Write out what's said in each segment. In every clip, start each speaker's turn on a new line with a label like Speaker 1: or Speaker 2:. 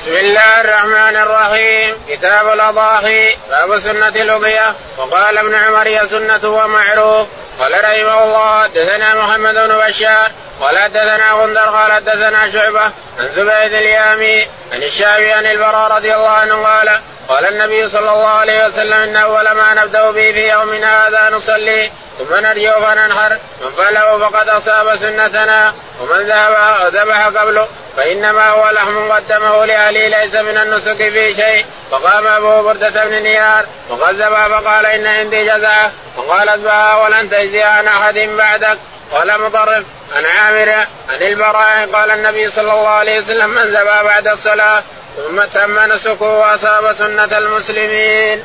Speaker 1: بسم الله الرحمن الرحيم. كتاب الأضاحي باب سنة الأضحية. وقال ابن عمر هي سنة ومعروف قال رحمه الله حدثنا محمد بن بشار. قال حدثنا غندر. قال حدثنا شعبة. عن زبيد اليامي عن الشعبي عن البراء رضي الله عنه قال قال النبي صلى الله عليه وسلم إن أول ما نبدأ به في يومنا هذا نصلي. ثم نرجع فننحر من فعله فقد أصاب سنتنا ومن ذهب ذبح قبله فإنما هو لحم قدمه لأهله ليس من النسك في شيء. فقام أبو بردة بن نيار ذبح فقال إن عندي جزعه وقالت بها ولن تجزي عن أحد بعدك. قال مطرف عن عامر عن البراء. قال النبي صلى الله عليه وسلم من ذبح بعد الصلاة؟ ثم تم نسكه وأصاب سنة المسلمين.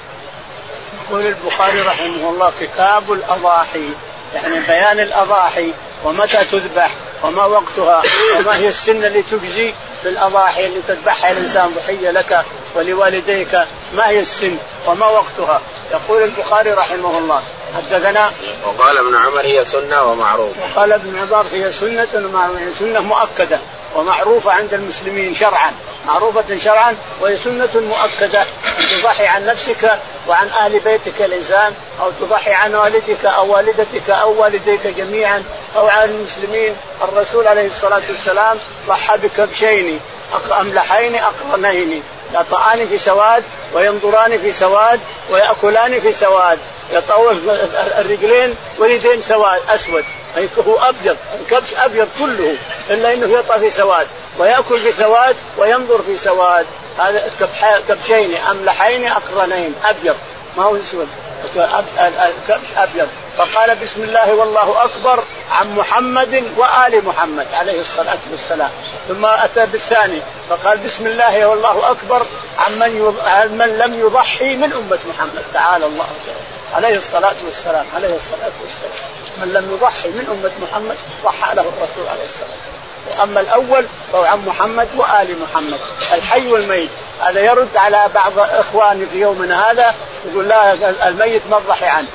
Speaker 2: يقول البخاري رحمه الله كتاب الأضاحي يعني بيان الأضاحي ومتى تذبح وما وقتها وما هي السنة اللي تجزي في الأضاحي اللي تذبحها الإنسان ضحية لك ولوالديك ما هي السن وما وقتها؟ يقول البخاري رحمه الله. حدثنا؟
Speaker 1: وقال ابن عمر هي سنة ومعروف
Speaker 2: وقال ابن عمر هي سنة سنة مؤكدة ومعروفة عند المسلمين شرعا. معروفة شرعا وهي سنة مؤكدة. أن تضحي عن نفسك وعن أهل بيتك الإنسان أو تضحي عن والدك أو والدتك أو والديك جميعا أو عن المسلمين. الرسول عليه الصلاة والسلام ضحى بكبشين أملحين أقرنين. يطعان في سواد وينظران في سواد ويأكلان في سواد. يطوف الرجلين واليدين سواد أسود. هو أبيض الكبش أبيض كله إلا أنه يطأ في سواد. ويأكل في سواد وينظر في سواد. هذا كبشين أملحين أقرنين أبيض. ما هو اسود الكبش أبيض. فقال بسم الله والله أكبر عن محمد وآل محمد عليه الصلاة والسلام. ثم أتى بالثاني. فقال بسم الله والله أكبر عن من عن من لم يضحي من أمة محمد. تعالى الله. عليه الصلاة والسلام عليه الصلاة والسلام. من لم يضحي من أمة محمد ضحى له الرسول عليه الصلاة والسلام. واما الأول فهو عن محمد وآل محمد الحي والميت. هذا يرد على بعض إخواني في يومنا هذا يقول لا الميت ما تضحي عنه.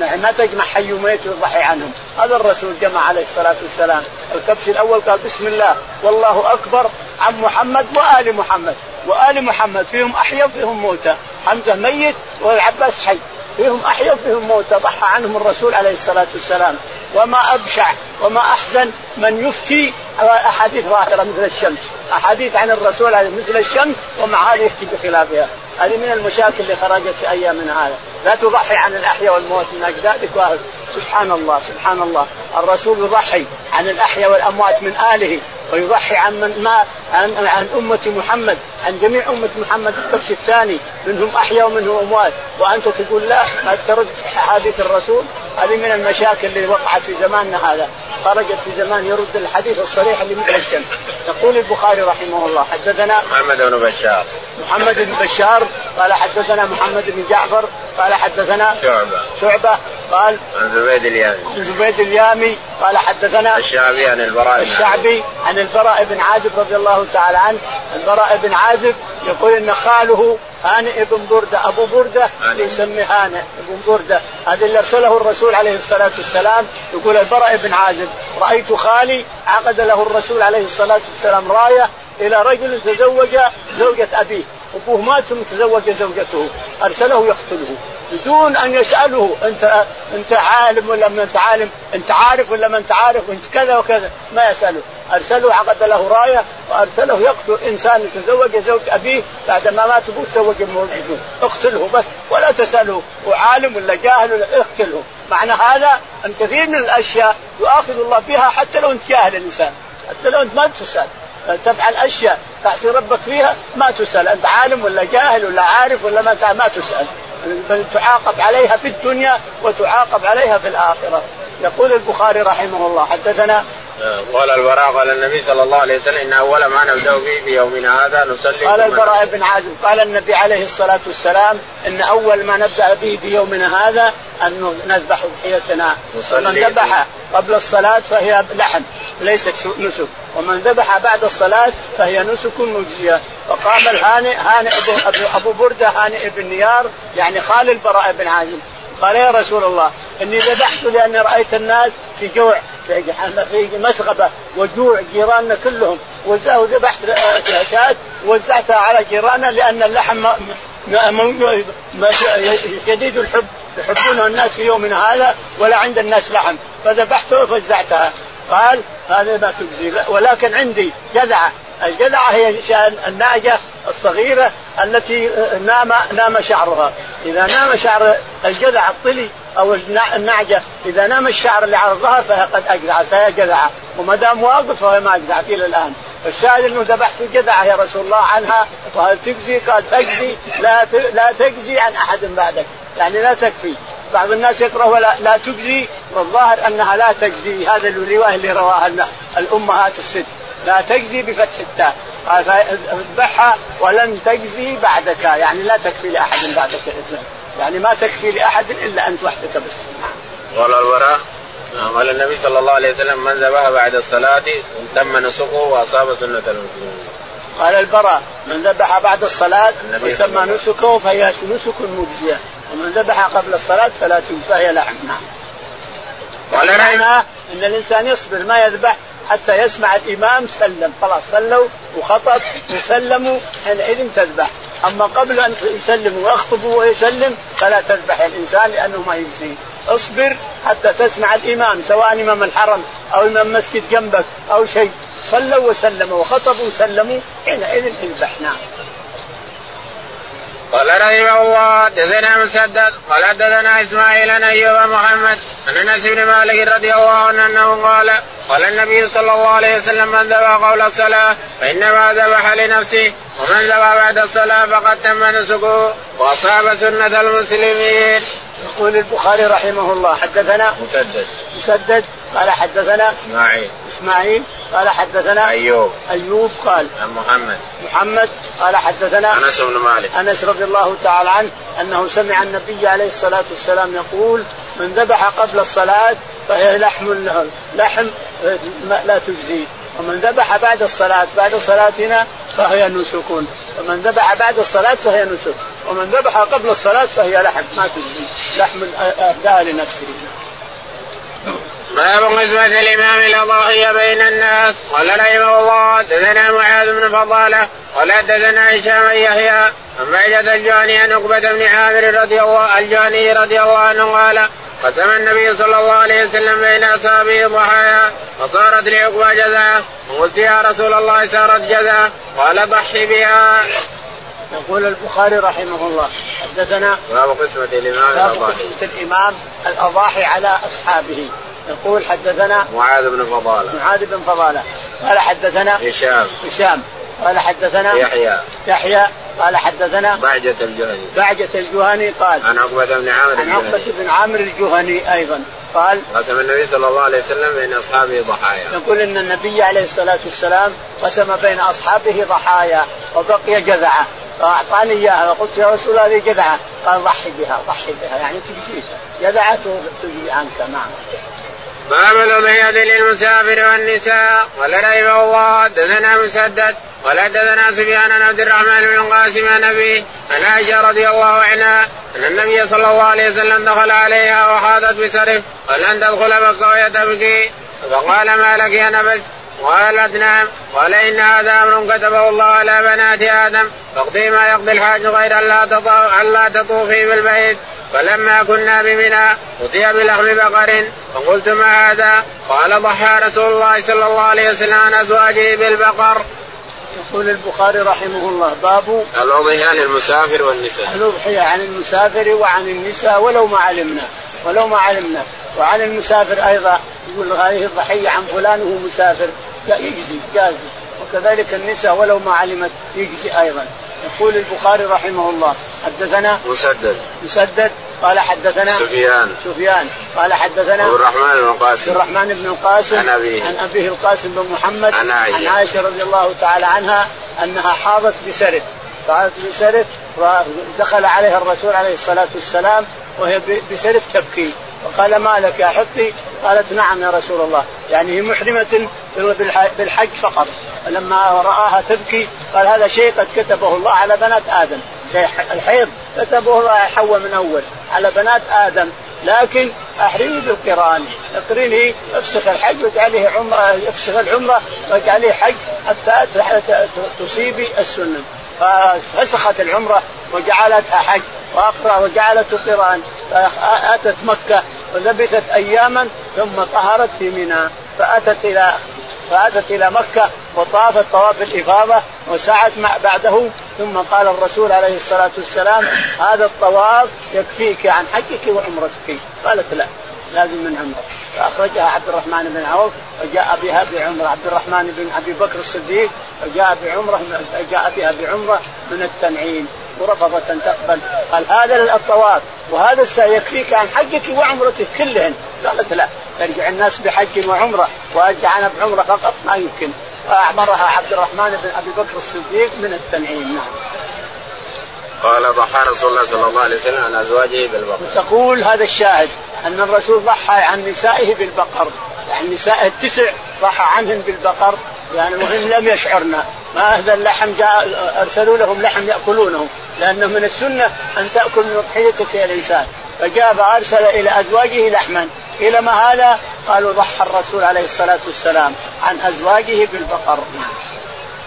Speaker 2: ما تجمع حي وميت وتضحي عنهم. هذا الرسول جمع عليه الصلاة والسلام. الكبش الأول قال بسم الله والله أكبر عن محمد وآل محمد. وآل محمد فيهم أحيا وفيهم موتى. حمزة ميت والعباس حي. فيهم أحيا وفيهم موتى. ضحى عنهم الرسول عليه الصلاة والسلام. وما أبشع وما أحزن من يفتي أحاديث ظاهرة مثل الشمس. أحاديث عن الرسول مثل الشمس ومع هذا يفتي بخلافها. هذه من المشاكل اللي خرجت في ايامنا هذا. لا تضحي عن الأحياء والموت من أجدادك واهل سبحان الله سبحان الله. الرسول يضحي عن الأحياء والأموات من آله ويضحي عن من ما عن, عن أمة محمد عن جميع أمة محمد الكبش الثاني. منهم أحيا ومنهم أموات. وأنت تقول لا ما ترد أحاديث الرسول؟ هذه من المشاكل اللي وقعت في زماننا هذا. خرجت في زمان يرد الحديث الصريح اللي مثل الشمس. يقول البخاري رحمه الله حدثنا
Speaker 1: محمد بن بشار.
Speaker 2: محمد بن بشار قال حدثنا محمد بن جعفر قال حدثنا
Speaker 1: شعبة.
Speaker 2: شعبة. قال
Speaker 1: عن زبيد اليامي.
Speaker 2: عن زبيد اليامي قال حدثنا
Speaker 1: الشعبي عن البراء
Speaker 2: الشعبي عن البراء بن عازب رضي الله تعالى عنه. البراء بن عازب يقول إن خاله هانئ بن بردة أبو بردة يسمي هانئ بن بردة. هذا اللي أرسله الرسول عليه الصلاة والسلام. يقول البراء بن عازب رأيت خالي عقد له الرسول عليه الصلاة والسلام راية إلى رجل تزوج زوجة أبيه. أبوه مات ثم تزوج زوجته. أرسله يقتله. بدون أن يساله أنت أنت عالم ولا ما أنت عالم؟ أنت عارف ولا ما أنت عارف؟ أنت كذا وكذا. ما يساله ارسله عقد له راية وأرسله يقتل إنسان تزوج زوج أبيه بعد ما مات ابوه تزوج اقتله بس ولا تساله وعالم ولا جاهل ولا اقتله معنى هذا أن كثير من الأشياء يؤاخذ الله بها حتى لو أنت جاهل الإنسان. حتى لو أنت ما تسأل. تفعل أشياء تعصي ربك فيها ما تسأل. أنت عالم ولا جاهل ولا عارف ولا ما ما تسأل. بل تعاقب عليها في الدنيا وتعاقب عليها في الآخرة. يقول البخاري رحمه الله حدثنا
Speaker 1: قال البراء قال النبي صلى الله عليه وسلم إن أول ما نبدأ به في يومنا هذا نصلي
Speaker 2: قال البراء بن عازب قال النبي عليه الصلاة والسلام إن أول ما نبدأ به في يومنا هذا أن نذبح ضحيتنا ومن ذبح قبل الصلاة فهي لحم ليست نسك. ومن ذبح بعد الصلاة فهي نسك مجزية. فقام الهانئ هانئ أبو, أبو بردة هانئ بن نيار يعني خال البراء بن عازب قال يا رسول الله إني ذبحت لأني رأيت الناس في جوع في مسغبة وجوع جيراننا كلهم. وزعوا ذبحت شاة وزعتها على جيراننا لأن اللحم شديد الحب. يحبونه الناس في يومنا هذا ولا عند الناس لحم. فذبحته ووزعتها قال هذا ما تجزي. ولكن عندي جذعه الجذعه هي النعجه الصغيرة التي نام نام شعرها. إذا نام شعر الجذع الطلي أو النعجه إذا نام الشعر اللي على الظهر فهي قد اجزعت فهي جذعه وما دام واقف فهي ما اجزعت إلى الآن. الشاهد أنه ذبحت جذعه يا رسول الله عنها وهل تجزي؟ قال تجزي. لا لا تجزي عن أحد بعدك. يعني لا تكفي. بعض الناس يقرأ لا, لا تجزي والظاهر أنها لا تجزي. هذا الرواية اللي رواها الأمهات الست. لا تجزي بفتح التاء. قال فاذبحها ولن تجزي بعدك. يعني لا تكفي لأحد بعدك يعني ما تكفي لأحد إلا أنت وحدك بس.
Speaker 1: قال الوراء قال النبي صلى الله عليه وسلم من ذبح بعد الصلاة تم نسكه وأصاب سنة المسلمين.
Speaker 2: قال البراء من ذبح بعد الصلاة وسمى نسكه فهي نسك مجزية. ومن ذبح قبل الصلاة فلا تجزى فهي لحم. نعم. قال إن الإنسان يصبر ما يذبح حتى يسمع الإمام سلم. خلاص صلوا وخطب وسلموا حينئذ تذبح. أما قبل أن يسلم ويخطب ويسلم فلا تذبح الإنسان لأنه ما يجزي اصبر حتى تسمع الإمام سواء إمام الحرم أو إمام مسجد جنبك أو شيء. صلوا وسلموا وخطبوا وسلموا حينئذ اذبح نعم
Speaker 1: قال رحمه الله حدثنا مسدد قال حدثنا إسماعيل عن أيوب محمد عن أنس بن مالك رضي الله عنه أنه قال قال النبي صلى الله عليه وسلم من ذبح قول الصلاة فإنما ذبح لنفسه ومن ذبح بعد الصلاة فقد تم نسكه وأصاب سنة المسلمين.
Speaker 2: يقول البخاري رحمه الله حدثنا
Speaker 1: مسدد
Speaker 2: مسدد قال حدثنا
Speaker 1: إسماعيل
Speaker 2: إسماعيل قال حدثنا
Speaker 1: أيوب.
Speaker 2: أيوب قال
Speaker 1: عن محمد.
Speaker 2: محمد قال حدثنا
Speaker 1: أنس بن مالك.
Speaker 2: أنس رضي الله تعالى عنه أنه سمع النبي عليه الصلاة والسلام يقول من ذبح قبل الصلاة فهي لحم لحم لا تجزي. ومن ذبح بعد الصلاة بعد صلاتنا فهي نسك. ومن ذبح بعد الصلاة فهي نسك. ومن ذبح قبل الصلاة فهي لحم ما تجزي. لحم أهداها لنفسه.
Speaker 1: باب قسمة الإمام الأضاحي بين الناس. قال رحمه الله دثنا معاذ بن فضالة قال دثنا هشام يحيى عن بعدة الجهني عن عقبة بن عامر رضي الله الجهني رضي الله عنه قال قسم النبي صلى الله عليه وسلم بين أصحابه ضحايا فصارت لعقبة جزاء. وقلت يا رسول الله صارت جزاء. قال ضحي بها.
Speaker 2: يقول البخاري رحمه الله حدثنا
Speaker 1: باب قسمة الإمام
Speaker 2: باب قسمة الإمام الأضاحي على أصحابه. يقول حدثنا
Speaker 1: معاذ بن فضالة.
Speaker 2: معاذ بن فضالة. قال حدثنا
Speaker 1: هشام.
Speaker 2: هشام. قال حدثنا
Speaker 1: يحيى.
Speaker 2: يحيى. قال حدثنا
Speaker 1: بعجة الجهني.
Speaker 2: بعجة الجهني قال
Speaker 1: عن عقبة بن عامر
Speaker 2: عن عقبة بن عامر الجهني أيضا. قال
Speaker 1: قسم النبي صلى الله عليه وسلم بين أصحابه ضحايا.
Speaker 2: يقول أن النبي عليه الصلاة والسلام قسم بين أصحابه ضحايا وبقي جذعة. فأعطاني إياها فقلت يا رسول الله هذه جذعة. قال ضحي بها ضحي بها. يعني تجزيك جذعة تجزي عنك نعم.
Speaker 1: باب الأضحية للمسافر والنساء. قال رحمه الله حدثنا مسدد قال حدثنا سفيان عن عبد الرحمن بن القاسم عن ابي عن عائشة رضي الله عنها أن النبي صلى الله عليه وسلم دخل عليها وحاضت بسرف قال أن تدخل وهي تبكي. فقال ما لك يا نبس قالت نعم. قال إن هذا أمر كتبه الله على بنات آدم فاقضي ما يقضي الحاج غير أن لا تطوفي بالبيت. فلما كنا بمنى أتي بلحم بقر فقلت ما هذا؟ قال ضحى رسول الله صلى الله عليه وسلم عن أزواجه بالبقر.
Speaker 2: يقول البخاري رحمه الله باب
Speaker 1: الأضحية للمسافر والنساء.
Speaker 2: الأضحية عن المسافر وعن النساء ولو ما علمنا ولو ما علمنا وعن المسافر أيضا يقول هذه الضحية عن فلان وهو مسافر يجزي جازي وكذلك النساء ولو ما علمت يجزي أيضا يقول البخاري رحمه الله حدثنا
Speaker 1: مسدد.
Speaker 2: مسدد قال حدثنا
Speaker 1: سفيان.
Speaker 2: سفيان. قال حدثنا
Speaker 1: عبد الرحمن بن القاسم
Speaker 2: عبد الرحمن بن القاسم
Speaker 1: عن أبيه.
Speaker 2: عن أبيه القاسم بن محمد
Speaker 1: عن عائشة
Speaker 2: عن عائشة. رضي الله تعالى عنها أنها حاضت بسرف حاضت بسرف ودخل عليها الرسول عليه الصلاة والسلام وهي بسرف تبكي فقال ما لك يا حطي؟ قالت نعم يا رسول الله. يعني هي محرمة بالحج فقط. فلما رآها تبكي قال هذا شيء قد كتبه الله على بنات آدم. شيء الحيض كتبه الله حواء من أول. على بنات آدم. لكن أحرمي بالقرآن. أقرني أفسخ الحج واجعله عمره أفسخ العمرة واجعله حج حتى تصيبي السنن ففسخت العمرة وجعلتها حج وأقرأ وجعلته قرآن. فأتت مكة ولبثت أياما ثم طهرت في منى. فأتت إلى فأتت إلى مكة وطافت طواف الإفاضة وسعت مع بعده. ثم قال الرسول عليه الصلاة والسلام هذا الطواف يكفيك عن حجك وعمرتك. قالت لا لازم من عمره فأخرجها عبد الرحمن بن عوف وجاء بها بعمرة. عبد الرحمن بن أبي بكر الصديق وجاء بعمرة جاء بها بعمرة من التنعيم. ورفضت أن تقبل. قال هذا الطواف وهذا السعي يكفيك عن حجك وعمرتك كلهن. قالت لا. يرجع الناس بحج وعمرة وأرجع أنا بعمرة فقط ما يمكن. فاعمرها عبد الرحمن بن أبي بكر الصديق من التنعيم. نعم.
Speaker 1: قال ضحى رسول الله صلى الله عليه وسلم عن أزواجه بالبقر.
Speaker 2: تقول هذا الشاهد أن الرسول ضحى عن نسائه بالبقر، يعني نسائه التسع ضحى عنهن بالبقر يعني وهم لم يشعرنا ما هذا اللحم جاء أرسلوا لهم لحم يأكلونه. لأنه من السنة أن تأكل من اضحيتك يا الإنسان. فجاء فارسل إلى أزواجه لحما. إلى ما هذا؟ قالوا ضحى الرسول عليه الصلاة والسلام عن أزواجه بالبقر.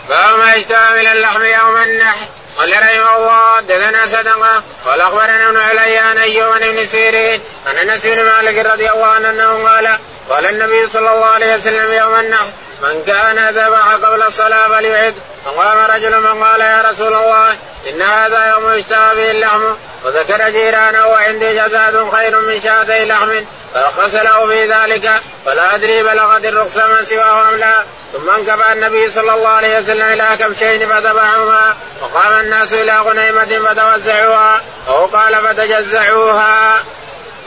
Speaker 1: باب ما اشتهى من اللحم يوم النحر. قال رحمه الله دثنا صدقة. قال أخبرنا ابن علي عن أيوب بن سيرين عن انس بن مالك رضي الله عنه أنه قال قال النبي صلى الله عليه وسلم يوم النحر من كان ذبح قبل الصلاة فليعد. فقام رجل من قال يا رسول الله إن هذا يوم يشتهى به اللحم. وذكر جيرانه وعندي جزاد خير من شاتي لحم. فرخص له في ذلك فلا أدري بلغت الرخصة من سواه أم لا. ثم انكفى النبي صلى الله عليه وسلم إلى كبشين فذبحهما وقام الناس إلى غنيمة فتوزعوها أو قال فتجزعوها.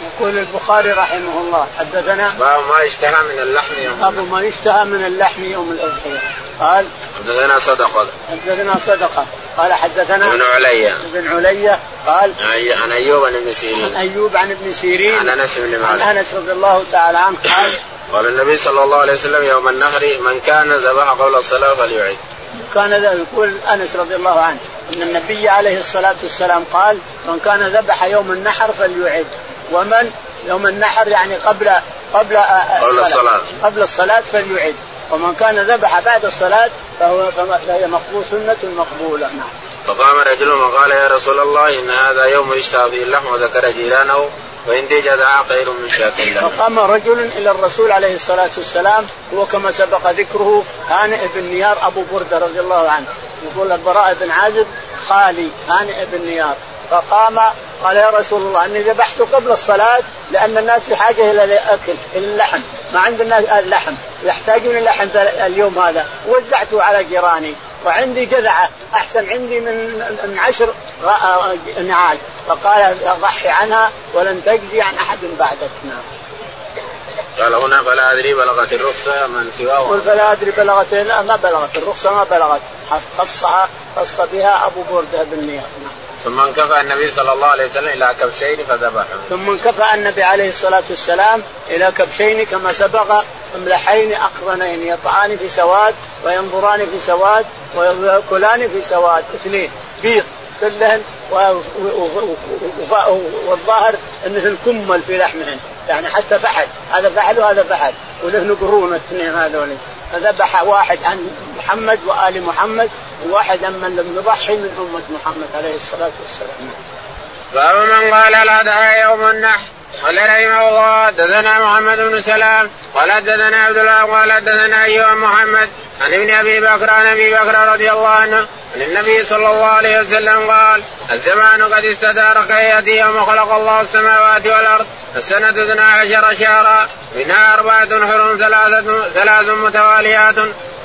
Speaker 2: يقول البخاري رحمه الله حدثنا
Speaker 1: باب ما يشتهى من اللحم يوم
Speaker 2: باب ما يشتهى من اللحم يوم الأضحية. قال
Speaker 1: حدثنا صدقه
Speaker 2: حدثنا صدقه قال حدثنا
Speaker 1: ابن علي.
Speaker 2: ابن علي قال
Speaker 1: عن أيوب عن ابن سيرين.
Speaker 2: عن أيوب عن ابن سيرين.
Speaker 1: عن أنس بن مالك.
Speaker 2: عن أنس رضي الله تعالى عنه قال
Speaker 1: قال النبي صلى الله عليه وسلم يوم النهر من كان ذبح قبل الصلاة فليعيد.
Speaker 2: كان يقول أنس رضي الله عنه إن النبي عليه الصلاة والسلام قال من كان ذبح يوم النحر فليعد ومن يوم النحر يعني قبل قبل
Speaker 1: قبل الصلاة.
Speaker 2: قبل الصلاة فليعد ومن كان ذبح بعد الصلاة فهو فهي مقبول سنة مقبولة. نعم.
Speaker 1: فقام رجل وقال يا رسول الله إن هذا يوم يشتهى به اللحم وذكر جيرانه وإن جدع خير من شاك
Speaker 2: فقام رجل إلى الرسول عليه الصلاة والسلام هو كما سبق ذكره هانئ بن نيار أبو بردة رضي الله عنه. يقول البراء بن عازب خالي هانئ بن نيار. فقام قال يا رسول الله إني ذبحت قبل الصلاة لأن الناس بحاجه إلى الاكل إلى اللحم. ما عندنا اللحم. يحتاجون اللحم اليوم هذا. وزعته على جيراني. وعندي جذعة. أحسن عندي من من عشر نعاج. فقال ضحي عنها ولن تجزي عن أحد بعدك. نعم.
Speaker 1: قال هنا فلا أدري بلغت الرخصة من سواه.
Speaker 2: قل فلا أدري بلغت لا ما بلغت الرخصة ما بلغت. خصها خص بها أبو بردة بن نيار نعم.
Speaker 1: ثم انكفى النبي صلى الله عليه وسلم إلى كبشين فذبحهم.
Speaker 2: ثم انكفى النبي عليه الصلاة والسلام إلى كبشين كما سبق أملحين أقرنين يطعان في سواد وينظران في سواد ويأكلان في سواد اثنين بيض كلهن والظاهر انهن كمل في لحمهن يعني حتى فحل هذا فحل وهذا فحل ولهن قرون الاثنين هذول فذبح واحد عن محمد وآل محمد وواحد من لم يضحي من أمة محمد عليه الصلاة والسلام.
Speaker 1: باب من قال لا دعا يوم النحر. قال رحمه الله حدثنا محمد بن سلام. قال حدثنا عبد الله قال حدثنا ايها محمد. عن ابن أبي بكر عن أبي بكر رضي الله عنه. عن النبي صلى الله عليه وسلم قال الزمان قد استدار كياتي يوم خلق الله السماوات والأرض. السنة اثنا عشر شهرا. منها أربعة حرم ثلاثة ثلاث متواليات.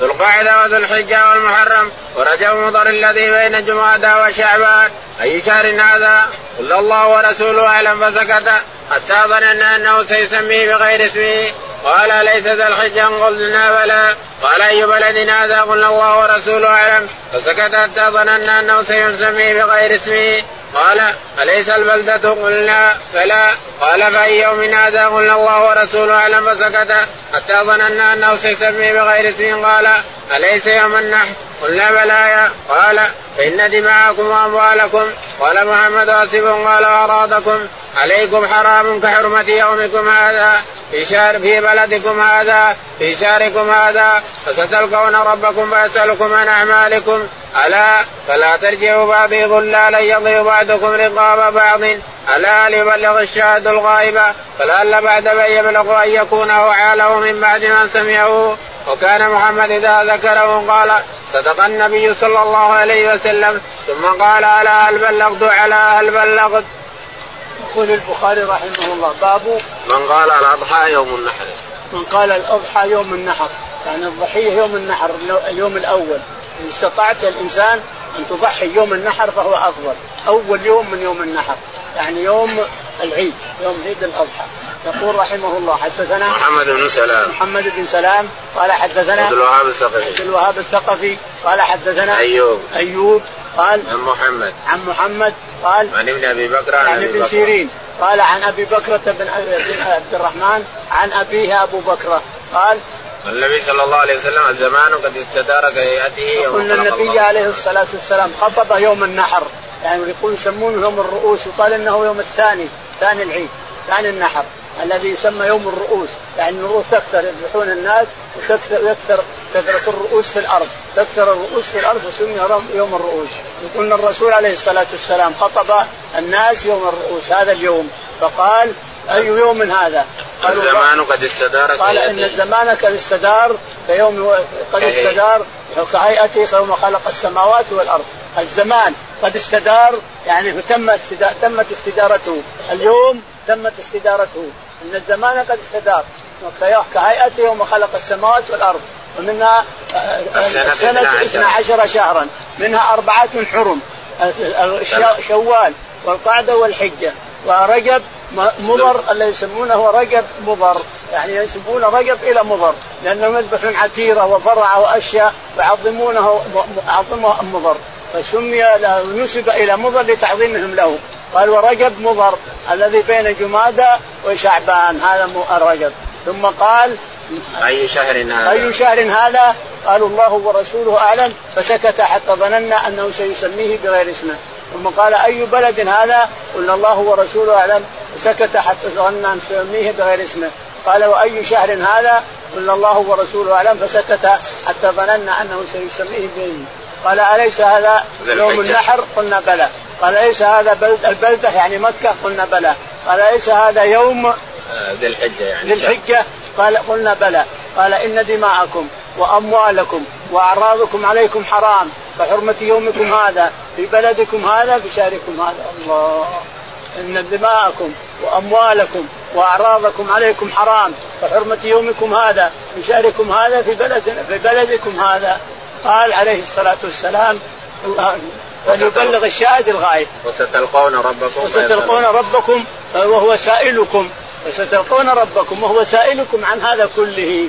Speaker 1: ذو القاعدة وذو الحجة والمحرم ورجب مضر الذي بين جمادى وشعبان. أي شهر هذا؟ قل الله ورسوله أعلم فسكت. حتى ظننا أنه سيسميه بغير اسمه. قال ليس ذا الحجة. قلنا بلى. قال أي بلد هذا؟ قلنا الله ورسوله أعلم. فسكت حتى ظننا أنه سيسميه بغير اسمه. قال أليس البلدة؟ قلنا فلا قال فأي يوم هذا؟ قلنا الله ورسوله أعلم فسكت. حتى ظننا أنه سيسمي بغير اسم. قال أليس يوم النحر؟ قلنا بلى. قال فإن دماءكم وأموالكم. قال محمد آسف. قال أرادكم عليكم حرام كحرمة يومكم هذا في شهر في بلدكم هذا في شهركم هذا فستلقون ربكم فيسألكم عن أعمالكم. ألا؟ فلا ترجعوا بعضي ظلالا يضي بعضكم رقاب بعض. ألا؟ ليبلغ الشاهد الغائب. فلعل بعد من يبلغ أن يكون أوعاله من بعد من سمعه. وكان محمد إذا ذكره قال صدق النبي صلى الله عليه وسلم. ثم قال ألا؟ هل بلغت؟ على؟ هل بلغت؟
Speaker 2: يقول البخاري رحمه الله باب
Speaker 1: من قال الأضحى يوم النحر.
Speaker 2: من قال الأضحى يوم النحر يعني الضحية يوم النحر اليوم الأول. إن استطعت الإنسان أن تضحي يوم النحر فهو أفضل. أول يوم من يوم النحر يعني يوم العيد يوم عيد الأضحى. يقول رحمه الله حدثنا
Speaker 1: محمد بن سلام.
Speaker 2: محمد بن سلام قال حدثنا
Speaker 1: عبد الوهاب الثقفي.
Speaker 2: عبد الوهاب الثقفي قال حدثنا
Speaker 1: أيوب.
Speaker 2: أيوب قال
Speaker 1: عن محمد.
Speaker 2: عن محمد قال
Speaker 1: عن ابن أبي بكر
Speaker 2: عن, عن ابن سيرين. قال عن أبي بكرة بن عبد الرحمن عن أبيه أبو بكرة. قال
Speaker 1: النبي صلى الله عليه وسلم الزمان قد استدار كهيئته يوم
Speaker 2: قلنا النبي عليه الصلاة والسلام خطب يوم النحر. يعني يقول يسمونه يوم الرؤوس وقال إنه يوم الثاني ثاني العيد ثاني النحر الذي يسمى يوم الرؤوس. يعني الرؤوس تكثر يذبحون الناس وتكثر يكثر كثرة الرؤوس في الأرض. تكثر الرؤوس في الأرض فسمي يوم الرؤوس. يقول الرسول عليه الصلاة والسلام خطب الناس يوم الرؤوس هذا اليوم. فقال أي يوم هذا؟
Speaker 1: قالوا الزمان قد استدار
Speaker 2: قال إن الزمان قد استدار كيوم قد استدار كهيئته يوم خلق السماوات والأرض. الزمان قد استدار يعني تم استدار تمت استدارته. اليوم تمت استدارته. إن الزمان قد استدار. كهيئته يوم خلق السماوات والأرض. ومنها السنة اثنا عشر. شهرا. منها أربعة حرم شوال والقعدة والحجة. ورجب مضر اللي يسمونه رجب مضر. يعني ينسبون رجب إلى مضر لأنهم يذبحون عتيرة وفرع وأشياء ويعظمونه يعظمه مضر فسمي نسب إلى مضر لتعظيمهم له. قال ورجب مضر الذي بين جمادى وشعبان. هذا رجب ثم قال
Speaker 1: أي شهر هذا؟
Speaker 2: أي شهر هذا؟ قالوا الله ورسوله أعلم فسكت حتى ظننا أنه سيسميه بغير اسمه ثم قال أي بلد هذا؟ قلنا الله ورسوله أعلم فسكت حتى ظننا أن سيسميه بغير اسمه قال وأي شهر هذا؟ قلنا الله ورسوله أعلم فسكت حتى ظننا أنه سيسميه باسمه قال أليس هذا يوم النحر؟ قلنا بلى قال ليس هذا بلد البلدة يعني مكة قلنا بلى قال ليس هذا يوم
Speaker 1: آه، ذي الحجة يعني
Speaker 2: ذي الحجة قال قلنا بلى. قال إن دماءكم وأموالكم وأعراضكم عليكم حرام. كحرمة يومكم هذا في بلدكم هذا في شهركم هذا. الله. إن دماءكم وأموالكم وأعراضكم عليكم حرام. كحرمة يومكم هذا في شهركم هذا في بلد في بلدكم هذا. قال عليه الصلاة والسلام فليبلغ الشاهد الغائب.
Speaker 1: وستلقون ربكم
Speaker 2: وستلقون ربكم وهو سائلكم. وستلقون ربكم وهو سائلكم عن هذا كله.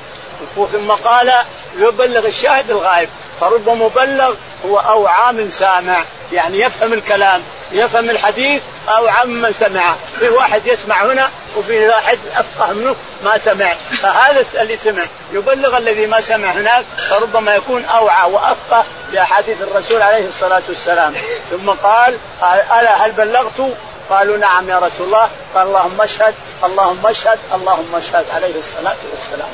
Speaker 2: ثم قال يبلغ الشاهد الغائب. فرب مبلغ هو أوعى من سامع. يعني يفهم الكلام يفهم الحديث أو عمن سمع في واحد يسمع هنا وفي واحد أفقه منه ما سمع. فهذا اللي سمع. يبلغ الذي ما سمع هناك فربما يكون أوعى وأفقه باحاديث الرسول عليه الصلاة والسلام. ثم قال ألا هل بلغت؟ قالوا نعم يا رسول الله. قال اللهم اشهد اللهم اشهد اللهم اشهد. عليه الصلاة والسلام.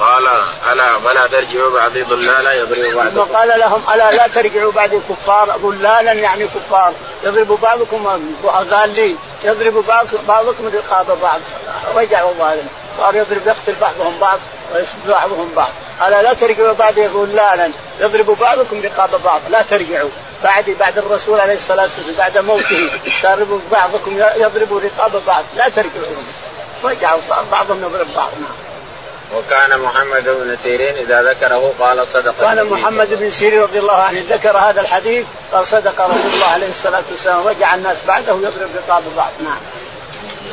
Speaker 1: قال ألا فلا ترجعوا بعدي ضلالا يضرب بعضكم.
Speaker 2: ثم قال لهم ألا لا ترجعوا بعدي كفار ضلالا يعني كفار. يضرب بعضكم ضالين يضرب بعضكم رقاب بعض. رجعوا ظالم صار يضرب يقتل بعضهم بعض ويسب بعضهم بعض. ألا لا ترجعوا بعدي ضلالا يضرب بعضكم رقاب بعض. لا ترجعوا. بعد بعد الرسول عليه الصلاة والسلام بعد موته تضرب بعضكم يضرب رقاب بعض. لا ترجعوا. رجعوا صار بعضهم يضرب بعض. نعم.
Speaker 1: وكان محمد بن سيرين إذا ذكره قال صدق
Speaker 2: كان محمد بن سيرين رضي الله عنه ذكر هذا الحديث قال صدق رسول الله عليه الصلاة والسلام رجع الناس بعده يضرب رقاب بعض. نعم.